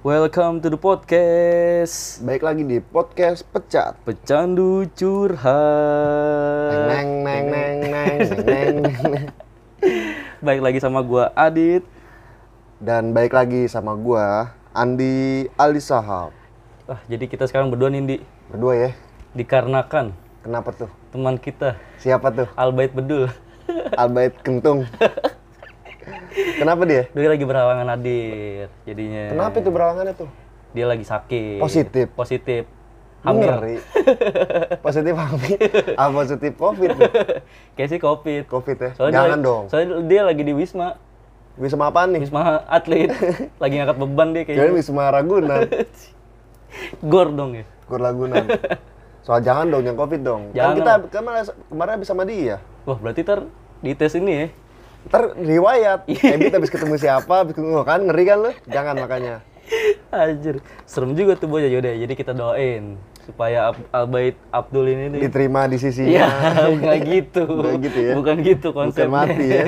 Welcome to the podcast Baik lagi di podcast Pecat. Pecandu curhat Neng neng neng neng neng. Baik lagi sama gua Adit Dan baik lagi sama gua Andi Ali Sahab. ah, Jadi kita sekarang berdua nih Di Berdua ya. Dikarenakan Kenapa tuh? teman kita Siapa tuh? Albait Bedul Albait Kentung. Kenapa dia? Dia lagi berhalangan hadir Jadinya Kenapa itu berawangannya tuh? Dia lagi sakit Positif? Positif Hamil Ngeri. positif hamil. Ah positif covid. Kayak sih covid Covid ya. Soalnya Jangan dia, dong. Soalnya dia lagi di Wisma Bisa sama apaan nih? Wisma atlet Lagi ngangkat beban dia kayaknya Wisma Ragunan. Gor dong ya Gor Lagunan. Soal jangan dong yang covid dong. Jangan. Kan kita kemarin kemarin habis sama dia. Wah berarti ntar di tes ini ya Ntar riwayat, Iya. Ebit habis ketemu siapa, habis ketemu kan, ngeri kan lu? Jangan makanya. Anjir, serem juga tuh bocah yaudah. Jadi kita doain supaya Ab- Albait Abdul ini nih. Diterima di sisinya. Iya, bukan gitu. Bukan gitu ya. Bukan gitu konsepnya. mati ya.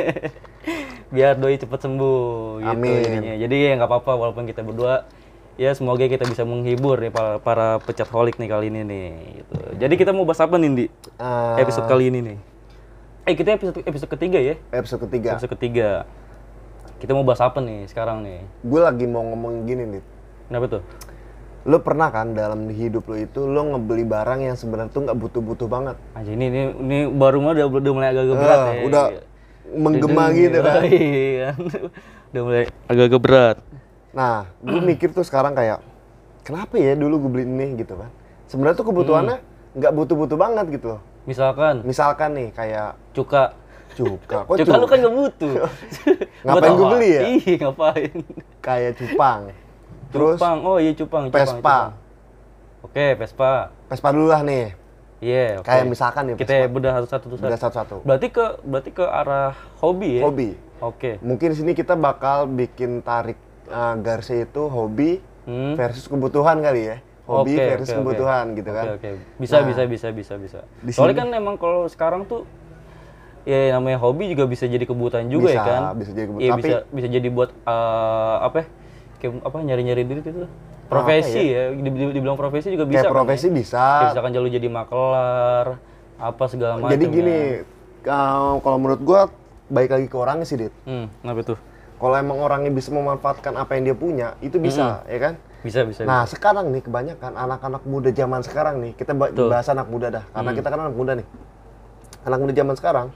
Biar doi cepet sembuh gitu Amin. intinya. Jadi ya nggak apa-apa walaupun kita berdua ya semoga kita bisa menghibur nih para, para pecat holik nih kali ini nih gitu. Jadi kita mau bahas apa nih Di? Ah, Episode kali ini nih. Eh kita episode episode ketiga ya? episode ketiga. Episode ketiga. Kita mau bahas apa nih sekarang nih? Gue lagi mau ngomong gini nih. Kenapa tuh? Lu pernah kan dalam hidup lu itu lu ngebeli barang yang sebenarnya tuh nggak butuh-butuh banget. Anjir ini ini, ini baru mah udah, udah mulai agak-agak berat Ah, ya. udah menggema gitu kan. Iya. udah mulai agak-agak berat. Nah, gue mikir tuh sekarang kayak kenapa ya dulu gue beli ini gitu kan. Sebenarnya tuh kebutuhannya Hmm. nggak butuh-butuh banget gitu loh. Misalkan Misalkan nih kayak cuka. cuka. Kok Cuka lu kan nggak butuh. Ngapain apa? beli ya? Iya, ngapain? kayak cupang. Terus cupang. Oh iya cupang, cupang, Vespa. Oke, Vespa. Vespa dulu lah nih. Iya, oke. Kayak misalkan nih kita bedah satu-satu. Udah satu-satu. Berarti ke berarti ke arah hobi ya? Hobi. Oke. Mungkin di sini kita bakal bikin tarik uh, garisnya itu hobi Hmm. versus kebutuhan kali ya. Hobi Oke, versus oke. kebutuhan gitu kan. Oke, oke. Bisa, Nah, bisa, bisa, bisa, bisa. Soalnya kan emang kalau sekarang tuh ya namanya hobi juga bisa jadi kebutuhan juga ya Bisa, kan? bisa jadi kebutuhan. Iya, Tapi- bisa bisa jadi buat eh, apa ya? Kayak apa nyari-nyari diri gitu. Profesi ya, di- dibilang profesi juga bisa. Kayak kan, profesi ya? bisa. Kayak misalkan jalur jadi makelar, apa segala macam. Jadi gini, ya. uh, kalau menurut gua baik lagi ke orangnya sih, Dit. Hmm, kenapa tuh? Kalau emang orangnya bisa memanfaatkan apa yang dia punya, itu bisa, ya kan? Bisa, bisa. Nah, sekarang nih kebanyakan anak-anak muda zaman sekarang nih, kita bahas anak muda dah, karena Hmm. kita kan anak muda nih. Anak muda zaman sekarang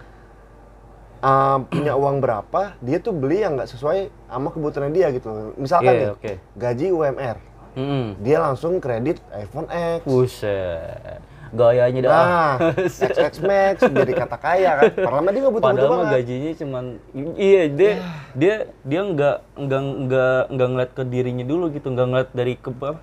uh, punya uang berapa, dia tuh beli yang nggak sesuai sama kebutuhan dia gitu. Misalkan Iya, nih, oke. gaji UMR, Hmm. dia langsung kredit iPhone X. Buset. Gayanya dah. Nah, XX Max jadi kata kaya kan. Padahal mah dia nggak butuh-butuh Padahal mah banget. gajinya cuman iya dia dia dia nggak nggak nggak nggak ngeliat ke dirinya dulu gitu nggak ngeliat dari ke apa, eh,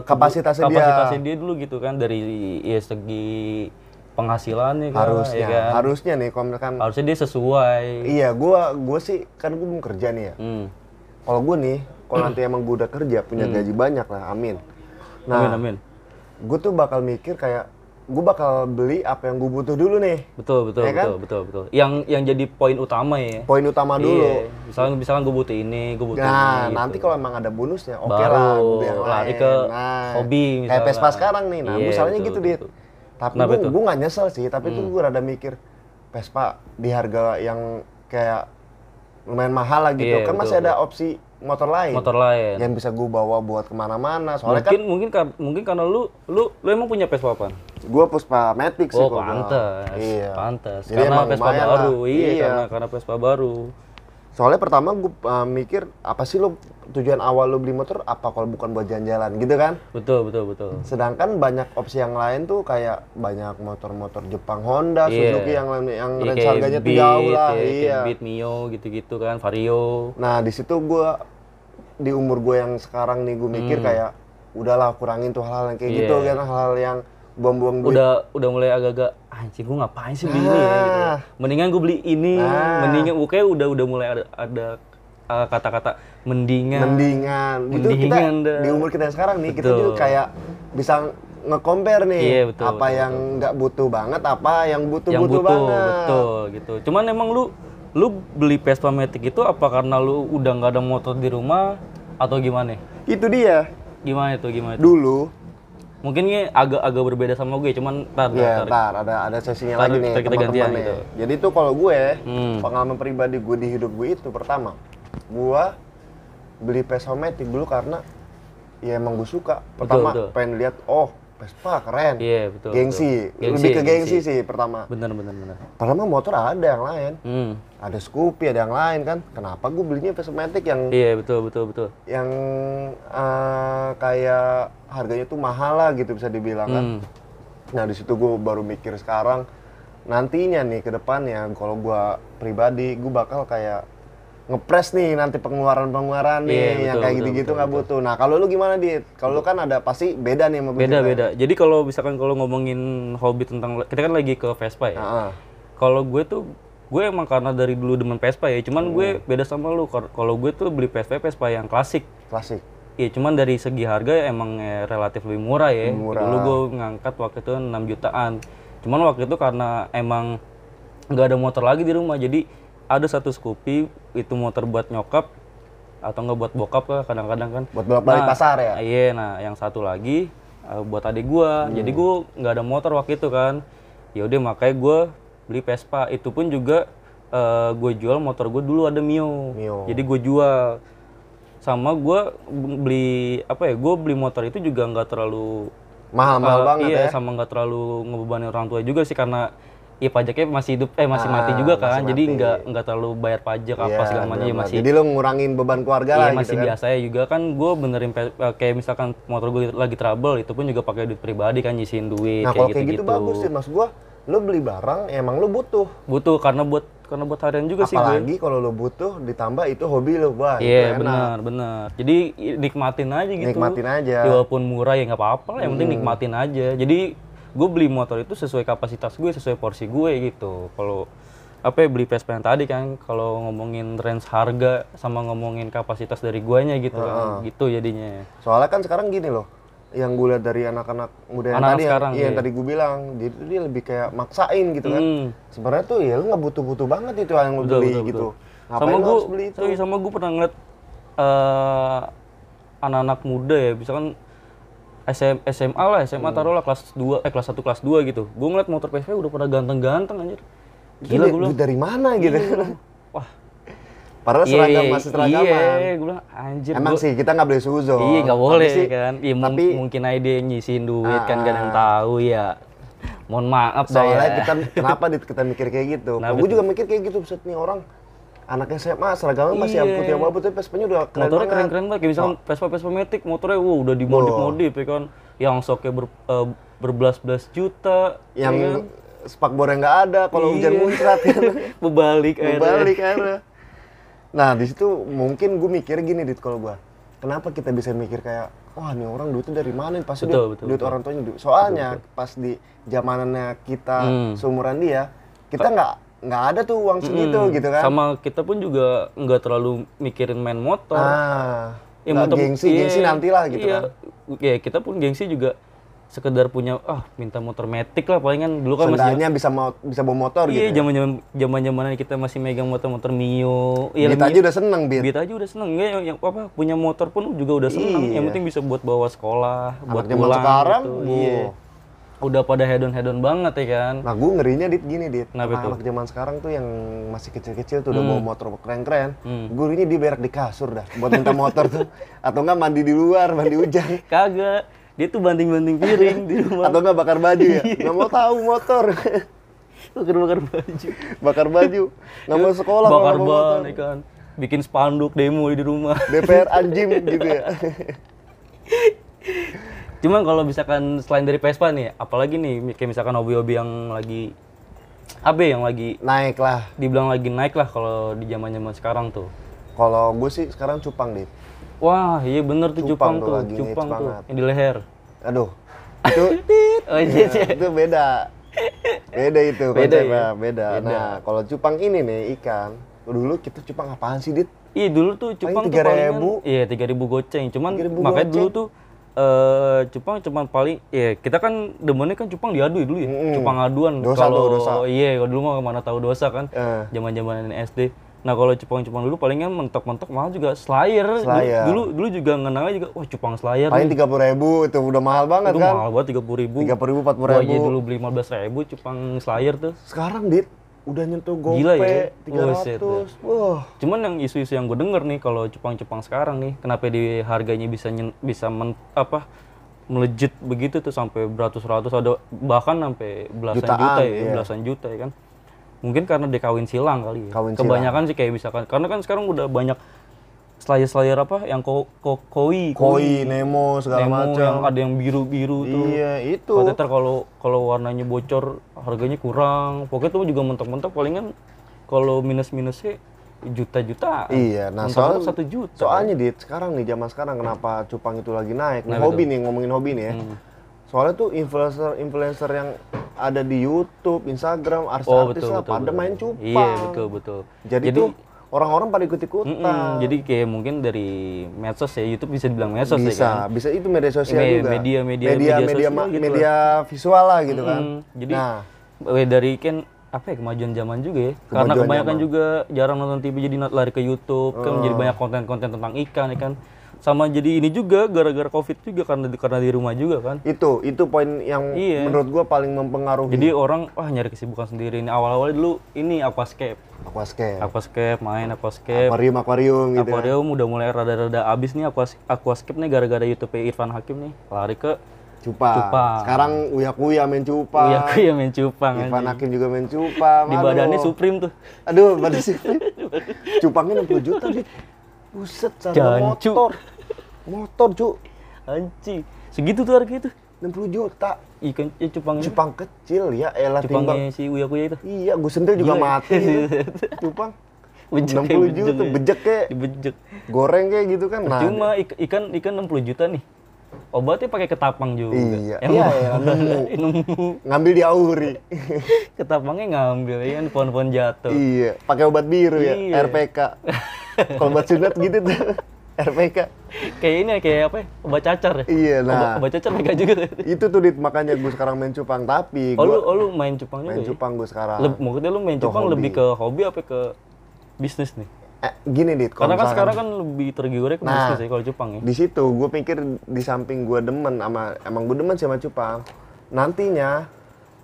kebu- Kapasitasnya dia. kapasitasnya dia dulu gitu kan dari ya segi penghasilannya kan harusnya, ya kan? harusnya nih kalau misalkan harusnya dia sesuai iya gua gua sih kan gua belum kerja nih ya. hmm. Kalau gua nih, kalau nanti emang gua udah kerja punya gaji banyak lah, amin. Nah, amin amin gue tuh bakal mikir kayak gue bakal beli apa yang gue butuh dulu nih. betul betul Ya kan? betul betul betul yang yang jadi poin utama ya Poin utama dulu. Iya. misalkan misalkan gue butuh ini gue butuh Nah, ini nanti gitu. kalau emang ada bonusnya, oke Baru lah. yang lari ke nah, hobi Kayak misalkan. Vespa sekarang nih. Nah, Iya, misalnya betul, gitu, betul, Dit. betul. Tapi Kenapa gue? Hmm. gue nggak nyesel sih, tapi tuh gue rada mikir Vespa di harga yang kayak lumayan mahal lah gitu. Iya, kan masih betul, ada opsi motor lain. motor lain Yang bisa gue bawa buat ke mana-mana. Soalnya kan mungkin mungkin ka- mungkin karena lu lu lu emang punya Vespa apa? gue Puspa Matic sih Oh, pantes. Iya. Pantes. Jadi karena Vespa baru. lah. Iya, Iya. karena karena Vespa baru. Soalnya pertama gue mikir apa sih lo tujuan awal lo beli motor apa kalau bukan buat jalan-jalan gitu kan? Betul, betul, betul. Sedangkan banyak opsi yang lain tuh kayak banyak motor-motor Jepang Honda, Iya. Suzuki yang lain yang Iya, range kayak harganya tuh jauh lah. kayak- iya. Beat Mio gitu-gitu kan, Vario. Nah di situ gue di umur gue yang sekarang nih gue mikir kayak udahlah kurangin tuh hal-hal yang kayak gitu Hmm. Iya. kan hal-hal yang buang-buang duit. Udah udah mulai agak-agak anjing gue ngapain sih beli ini ya gitu. Nah. Mendingan gue beli ini, Nah. mendingan gue kayak udah udah mulai ada ada uh, kata-kata mendingan. mendingan. Itu kita dah. di umur kita yang sekarang nih kita Betul. juga kayak bisa nge-compare nih Iya, betul, apa betul, yang nggak butuh banget, apa yang butuh yang butuh, butuh, banget. betul gitu. Cuman emang lu lu beli Vespa Matic itu apa karena lu udah nggak ada motor di rumah atau gimana? Itu dia. Gimana itu? Gimana itu? Dulu, Mungkin ini agak agak berbeda sama gue, cuman tar, ya tar, ntar ada ada sesinya Ntar lagi nih kita- kita gantian teman-teman nih. gitu. Jadi tuh kalau gue Hmm. pengalaman pribadi gue di hidup gue itu pertama, gue beli Vespa Matic dulu karena ya emang gue suka. Pertama betul. pengen lihat oh Vespa keren. Iya, betul, Gengsi. betul. lebih ke Gengsi, gengsi, sih pertama. Bener bener bener. Pertama motor ada yang lain. Hmm. Ada Scoopy, ada yang lain kan. Kenapa gue belinya Vespa Matic yang Iya betul betul betul. yang eh, kayak harganya tuh mahal lah gitu bisa dibilang kan. Hmm. Nah di situ gue baru mikir sekarang nantinya nih ke depannya kalau gue pribadi gue bakal kayak ngepres nih nanti pengeluaran-pengeluaran nih yang betul, kayak betul, gitu-gitu nggak butuh. Nah kalau lu gimana dit? Kalau lu kan ada pasti beda nih sama gue Beda juga. beda. Jadi kalau misalkan kalau ngomongin hobi tentang kita kan lagi ke Vespa ya. Heeh. Kalau gue tuh gue emang karena dari dulu demen Vespa ya. Cuman gue Hmm. beda sama lu. Kalau gue tuh beli Vespa Vespa yang klasik. Klasik. Iya, cuman dari segi harga ya emang ya relatif lebih murah ya. Murah. Dulu gue ngangkat waktu itu 6 jutaan. Cuman waktu itu karena emang nggak ada motor lagi di rumah, jadi ada satu Scoopy itu motor buat nyokap atau nggak buat bokap lah kadang-kadang kan. Buat bolak-balik Nah, pasar ya. Iya, nah yang satu lagi eh, buat adik gua. Hmm. Jadi gua nggak ada motor waktu itu kan. Ya udah makanya gua beli Vespa. Itu pun juga eh, gue jual motor gue dulu ada Mio. Mio. Jadi gue jual sama gua beli apa ya? Gue beli motor itu juga nggak terlalu Mahal-mahal eh, banget iya, ya. sama nggak terlalu ngebebani orang tua juga sih karena Iya pajaknya masih hidup eh masih Ah, mati juga kan. Jadi mati. nggak nggak terlalu bayar pajak apa Iya, segala macam ya masih Jadi lu ngurangin beban keluarga Iya lah masih gitu kan. biasa ya juga kan gue benerin eh, kayak misalkan motor gue lagi trouble itu pun juga pakai duit pribadi kan nyisihin duit Nah kayak kalau gitu kayak gitu bagus sih mas gua. Lu beli barang emang lu butuh. butuh karena buat karena buat harian juga sih gue Apalagi kalau lu butuh ditambah itu hobi lu. Wah iya enak. benar benar jadi nikmatin aja gitu Nikmatin aja. Ya, walaupun murah ya nggak apa-apa lah yang penting Hmm. nikmatin aja jadi gue beli motor itu sesuai kapasitas gue sesuai porsi gue gitu kalau apa ya beli Vespa yang tadi kan kalau ngomongin range harga sama ngomongin kapasitas dari guanya gitu kan gitu jadinya Soalnya kan sekarang gini loh, yang gue lihat dari anak-anak muda yang Anak-anak tadi, yang- sekarang, iya, yang iya. tadi gue bilang, dia, dia lebih kayak maksain gitu kan. Hmm. Sebenarnya tuh ya lu nggak butuh-butuh banget itu yang lu Betul, beli betul, gitu. betul. Ngapain sama gue beli itu? sama gue pernah ngeliat eh, anak-anak muda ya misalkan SM, SMA lah SMA Hmm. taruh lah kelas 2 eh kelas 1 kelas 2 gitu gue ngeliat motor PV udah pada ganteng-ganteng anjir gila gue bilang dari mana gitu? wah Padahal iya, seragam iya, masih seragaman. iya gue bilang anjir Emang gua- sih kita nggak boleh suzon. iya nggak boleh sih, kan iya tapi- mungkin aja dia nyisihin duit kan Ah, gak ada yang tahu ya mohon maaf Soalnya ya kita kenapa kita mikir kayak gitu? Kenapa Gue juga mikir kayak gitu, buset nih orang anak SMA seragamnya masih Iya. yang putih abu tapi Vespanya udah keren motornya banget. keren-keren banget kayak misalkan Vespa Vespa Matic motornya wow, udah dimodif-modif ya kan yang soknya ber, eh, berbelas-belas juta Yang ya kan? spakbornya nggak ada kalau hujan Iya. muncrat kan. Bebalik akhirnya. Balik akhirnya. Nah di situ mungkin gue mikir gini dit kalau gue, kenapa kita bisa mikir kayak, wah nih orang duitnya dari mana? Pasti Betul, duit, betul, duit betul. orang tuanya. duit. Soalnya pas di zamanannya kita Hmm. seumuran dia, kita nggak nggak ada tuh uang segitu Hmm, gitu kan? Sama kita pun juga nggak terlalu mikirin main motor. Ah, Ya, nggak motor- gengsi, iya, gengsi nantilah gitu iya. kan. Ya kita pun gengsi juga sekedar punya ah minta motor Matic lah palingan dulu kan masih bisa mau bisa bawa motor Iya, gitu. ya. zaman-zaman zaman-zamanan kita masih megang motor-motor Mio. Iya, Beat aja udah seneng, Beat. Beat aja udah seneng ya, yang apa punya motor pun juga udah seneng. Iya. Yang penting bisa buat bawa sekolah, buat zaman pulang. sekarang, gitu. Iya. Udah pada hedon-hedon banget ya kan. Nah, gue ngerinya dit gini dit. Kenapa Anak, anak zaman sekarang tuh yang masih kecil-kecil tuh udah bawa motor keren-keren. Hmm. Gue ngerinya dia berak di kasur dah buat minta motor tuh. Atau enggak mandi di luar, mandi hujan. Kagak. Dia tuh banting-banting piring di rumah. Atau enggak bakar baju ya. Iya. Nggak mau tahu motor. Bakar-bakar baju. bakar baju. Nggak mau sekolah Bakar ban ya kan. Bikin spanduk demo di rumah. DPR anjing gitu ya. Cuman kalau misalkan selain dari Vespa nih, apalagi nih kayak misalkan hobi-hobi yang lagi AB yang lagi Naik lah. dibilang lagi naik lah kalau di zaman-zaman sekarang tuh. Kalau gue sih sekarang cupang dit. Wah, iya bener tuh Cupang cupang, tuh tuh, lagi cupang tuh banget. yang di leher. Aduh. Itu Oh iya, iya. itu beda. Beda itu Beda ya? beda. Beda. Nah, kalau cupang ini nih ikan. Dulu kita cupang apaan sih, Dit? Iya dulu tuh cupang 3.000. palingan, iya 3000 goceng. Cuman 3.000 makanya dulu goceng. tuh eh cupang cuman paling ya kita kan demennya kan cupang diadu dulu ya. Mm-mm. Cupang aduan kalau iya kalau dulu mah mana tahu dosa kan. Eh. Zaman-zaman SD. Nah kalau cupang-cupang dulu palingan mentok-mentok mahal juga Slayer. Dulu- Slayer. Dulu dulu juga ngenalnya juga wah cupang Slayer. Paling tiga puluh ribu itu udah mahal banget Itu kan? mahal banget tiga puluh ribu. Tiga puluh ribu, empat puluh Gua aja ribu. dulu beli lima belas ribu cupang Slayer tuh. Sekarang dit udah nyentuh Gila gope ya? tiga Buset ratus. Wah. Cuman yang isu-isu yang gue denger nih kalau cupang-cupang sekarang nih, kenapa di harganya bisa nyen- bisa men, apa melejit begitu tuh sampai beratus-ratus ada bahkan sampai belasan Jutaan, juta ya, iya. belasan juta ya kan. Mungkin karena dia kawin silang kali ya. Kawin Kebanyakan sih kayak misalkan karena kan sekarang udah banyak slayer-slayer apa yang ko, ko, koi, Koi, Nemo segala Nemo macam. yang ada yang biru-biru tuh. Iya itu. Katanya kalau kalau warnanya bocor harganya kurang. Pokoknya tuh juga mentok-mentok palingan kalau minus-minusnya juta-juta. Iya, nah soal, satu juta. soalnya dit sekarang nih zaman sekarang kenapa cupang itu lagi naik? Nah, hobi nih ngomongin hobi nih ya. Hmm. Soalnya tuh influencer influencer yang ada di YouTube, Instagram, oh artis-artis betul lah betul. pada betul. main cupang. Iya betul betul. Jadi, tuh orang-orang pada ikut-ikutan. Mm-mm, jadi kayak mungkin dari medsos ya YouTube bisa dibilang medsos ya bisa, kan. bisa itu media sosial Me- juga. media- media- media media media, sosial ma- gitu media visual lah gitu kan. Mm, jadi nah, dari kan apa ya kemajuan zaman juga ya. Karena Kemajuan kebanyakan zaman. Oh. juga jarang nonton TV jadi lari ke YouTube kan jadi banyak konten-konten tentang ikan ya kan. Sama jadi ini juga gara-gara Covid juga karena di, karena di rumah juga kan. itu itu poin yang Iya. menurut gua paling mempengaruhi Jadi orang wah nyari kesibukan sendiri. Ini awal-awal dulu ini aquascape. aquascape. Aquascape main aquascape. Akuarium akuarium gitu. kan. Aquarium udah mulai rada-rada abis nih aquas aquascape nih gara-gara YouTube Irfan Hakim nih lari ke Cupang. Cupang. Sekarang Uya Kuya main cupang. Iya, aku ya main cupang anjing. Hakim juga main cupang. Di Aduh. badannya Supreme tuh. Aduh, badan Supreme. Cupangnya 60 juta, Dit. Buset, harga Jancu. motor. Motor, cu. Anjing. Segitu tuh harga itu. 60 juta. Ikan ya, cupangnya. Cupang kecil ya, elah timbang. Cupangnya si Uya Kuya itu. Iya, gue sentil juga Gila ya. mati. Cupang. Bejek 60 juta, bejek kayak Dibejek. goreng kayak gitu kan. Nah, Cuma ik- ikan ikan 60 juta nih. Obatnya pakai ketapang juga. Iya, Yang iya, iya, nemu. ngambil di auri. Ketapangnya ngambil ya kan pohon-pohon jatuh. iya, pakai obat biru ya, Iya. RPK. Kalau obat sunat gitu tuh. RPK. Kayak ini kayak apa ya? Obat cacar ya? Iya, Obat, nah. obat cacar mereka juga. Itu tuh dit makanya gue sekarang main cupang tapi Oh lu, oh, lu main cupang juga main ya? cupang gue sekarang. Leb- maksudnya lu main cupang hobi. lebih ke hobi apa ke bisnis nih? Eh, gini dit, Karena kan sekarang kan lebih tergiurnya ke Nah. ya kalau cupang ya. di situ gue pikir di samping gue demen sama emang gue demen sih sama cupang nantinya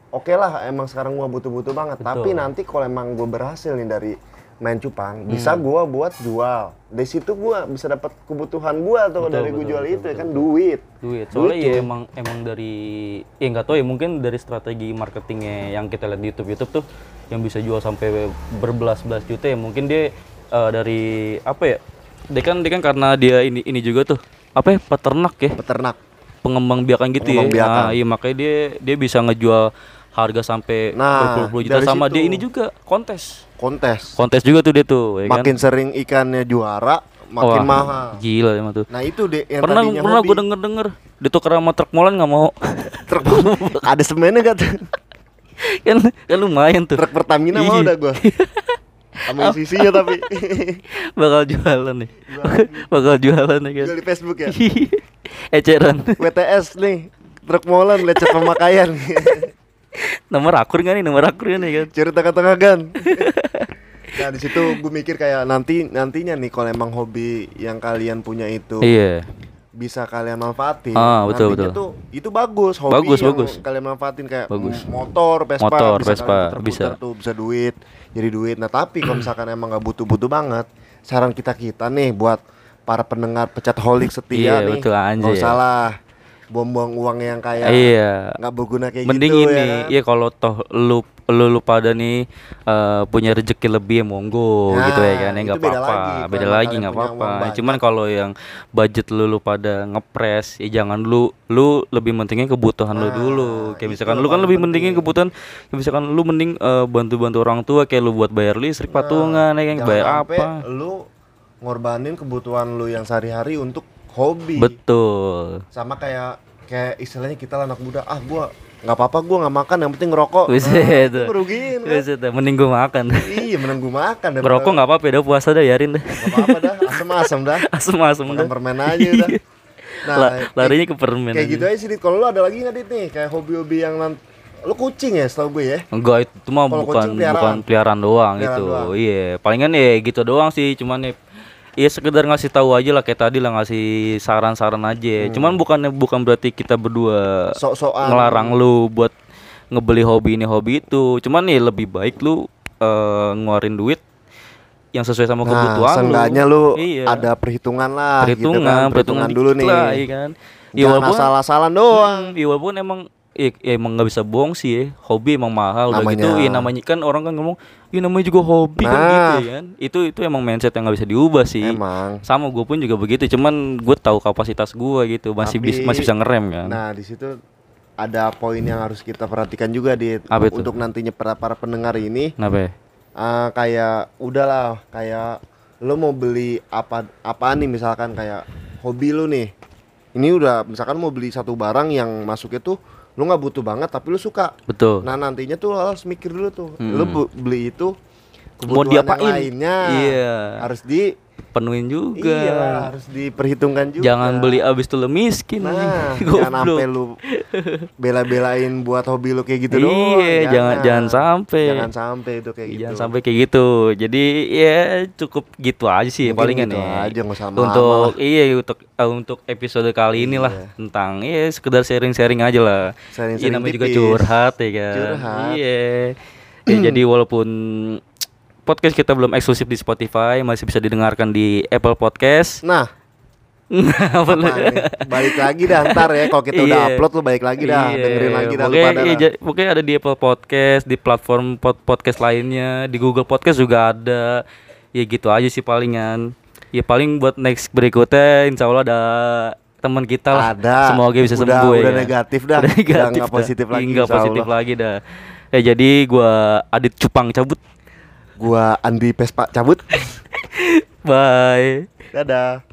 oke lah emang sekarang gue butuh-butuh banget tapi nanti kalau emang gue berhasil nih dari main cupang bisa Hmm. gue buat jual dari situ gue bisa dapat kebutuhan gue Betul, dari gue betul, jual betul, itu ya kan duit Duit. Soalnya ya emang emang dari ya nggak tahu ya mungkin dari strategi marketingnya yang kita lihat di YouTube YouTube tuh yang bisa jual sampai berbelas-belas juta ya mungkin dia eh, dari apa ya? Dia kan dia kan karena dia ini ini juga tuh apa ya peternak ya peternak pengembang biakan gitu Pengembang ya. biakan. Nah, iya makanya dia dia bisa ngejual harga sampai Nah, berpuluh-puluh juta sama situ. dia ini juga kontes. kontes Kontes juga tuh dia tuh, ya kan? makin sering ikannya juara makin Wah, mahal Gila emang tuh. nah itu deh yang pernah pernah gue denger denger ditukar sama truk molen nggak mau truk ada semennya gak tuh kan kan lumayan tuh truk Pertamina Iya. mau udah gue sama sisinya tapi. Bakal jualan nih. Bakal jualan nih kan jual di Facebook ya? Eceran. WTS nih truk molen lecet pemakaian. Nomor akur nggak nih nomor akur nggak nih kan curi tengah-tengah gan. Nah di situ gue mikir kayak nanti nantinya nih kalau emang hobi yang kalian punya itu iya. bisa kalian manfaatin Ah, betul, nantinya betul. tuh itu bagus hobi Bagus, yang bagus. kalian manfaatin kayak Bagus. motor Vespa Motor, bisa Vespa, bisa. tuh bisa duit jadi duit nah tapi kalau misalkan emang nggak butuh-butuh banget saran kita kita nih buat para pendengar pecat holik setia Iya, nih betul, anjay. Buang-buang uang yang kayak iya. nggak berguna kayak mending gitu ini ya kan? ya kalau toh lu lu, lu pada nih eh, punya rezeki lebih ya monggo Nah, gitu ya kan ya nggak apa-apa. beda lagi nggak apa-apa. cuman kalau yang budget lu lu pada ngepres ya jangan lu lu lebih pentingin kebutuhan lu Nah, dulu. Kayak misalkan lu kan lebih penting. pentingin kebutuhan kayak misalkan lu mending eh, bantu-bantu orang tua kayak lu buat bayar listrik patungan ya kan bayar apa. lu ngorbanin kebutuhan lu yang sehari-hari untuk hobi betul sama kayak kayak istilahnya kita lah anak muda ah gua nggak apa-apa gua nggak makan yang penting ngerokok Buset, nah, itu merugiin kan? Buset dah, mending gua makan iya gua makan daripada- ngerokok nggak apa-apa dah puasa dah biarin dah nggak apa-apa dah asem-asem dah asem-asem dah makan permen aja dah nah La- larinya ke permen kayak aja. gitu aja sih Dit. kalau lu ada lagi nggak dit nih kayak hobi-hobi yang nan- Lu kucing ya setahu gue ya. Enggak itu mah bukan kucing peliharaan. bukan peliharaan doang Peliharaan itu. doang. Iya, palingan ya gitu doang sih, cuman ya Iya sekedar ngasih tahu aja lah kayak tadi lah ngasih saran-saran aja. Cuman bukan bukan berarti kita berdua Sok-sokan. ngelarang lu buat ngebeli hobi ini hobi itu. Cuman ya lebih baik lu eh, ngeluarin duit yang sesuai sama Nah, kebutuhan seenggaknya lu Iya. ada perhitungan lah perhitungan, gitu kan. perhitungan, dulu dikit nih. lah, iya kan. Ya, walaupun- asal-asalan doang. Hmm, iya walaupun emang ya, ya emang nggak bisa bohong sih ya. Hobi emang mahal udah Namanya. gitu. Ya namanya kan orang kan ngomong, "Ya namanya juga hobi kan Nah. gitu ya kan." Itu itu emang mindset yang nggak bisa diubah sih. Emang. Sama gue pun juga begitu, cuman gue tahu kapasitas gue gitu, masih bis- Tapi- masih bisa ngerem kan. Nah, di situ ada poin yang harus kita perhatikan juga di Apa itu? untuk nantinya para para pendengar ini Kenapa eh, kayak udahlah kayak lo mau beli apa apaan nih misalkan kayak hobi lu nih ini udah misalkan mau beli satu barang yang masuknya tuh lu nggak butuh banget tapi lu suka Betul. nah nantinya tuh lo harus mikir dulu tuh Hmm. lu beli itu Mau kebutuhan yang diapain? lainnya Iya. harus di Penuhin juga. iya harus diperhitungkan juga Jangan beli abis tuh lu miskin. nah jangan sampai lu bela-belain buat hobi lu kayak gitu doang Iya, jangan jangan sampai. jangan sampai itu kayak gitu Jangan sampai kayak gitu. Jadi ya cukup gitu aja sih Mungkin palingan gitu ya. aja, usah Untuk iya untuk eh, untuk episode kali ini lah Iya. tentang ya sekedar sharing-sharing aja lah. Sharing-sharing Iya namanya juga tipis. curhat ya kan. Curhat. Iya. Ya, jadi walaupun podcast kita belum eksklusif di Spotify, masih bisa didengarkan di Apple Podcast. nah nih? balik lagi dah ntar ya kalau kita udah Iya. upload lu balik lagi dah Iya, dengerin lagi dah pokoknya, pada iya, pokoknya ada di Apple Podcast, di platform pod- podcast lainnya, di Google Podcast juga ada. Ya gitu aja sih palingan. Ya paling buat next berikutnya insya Allah ada teman kita lah. Ada. Semoga bisa Udah- sembuh ya. udah kan? negatif dah. Udah Udah negatif nggak dah. positif lagi, nggak insya positif lagi dah. Ya jadi gua Adit Cupang cabut. Gua Andi Pespa cabut Bye. dadah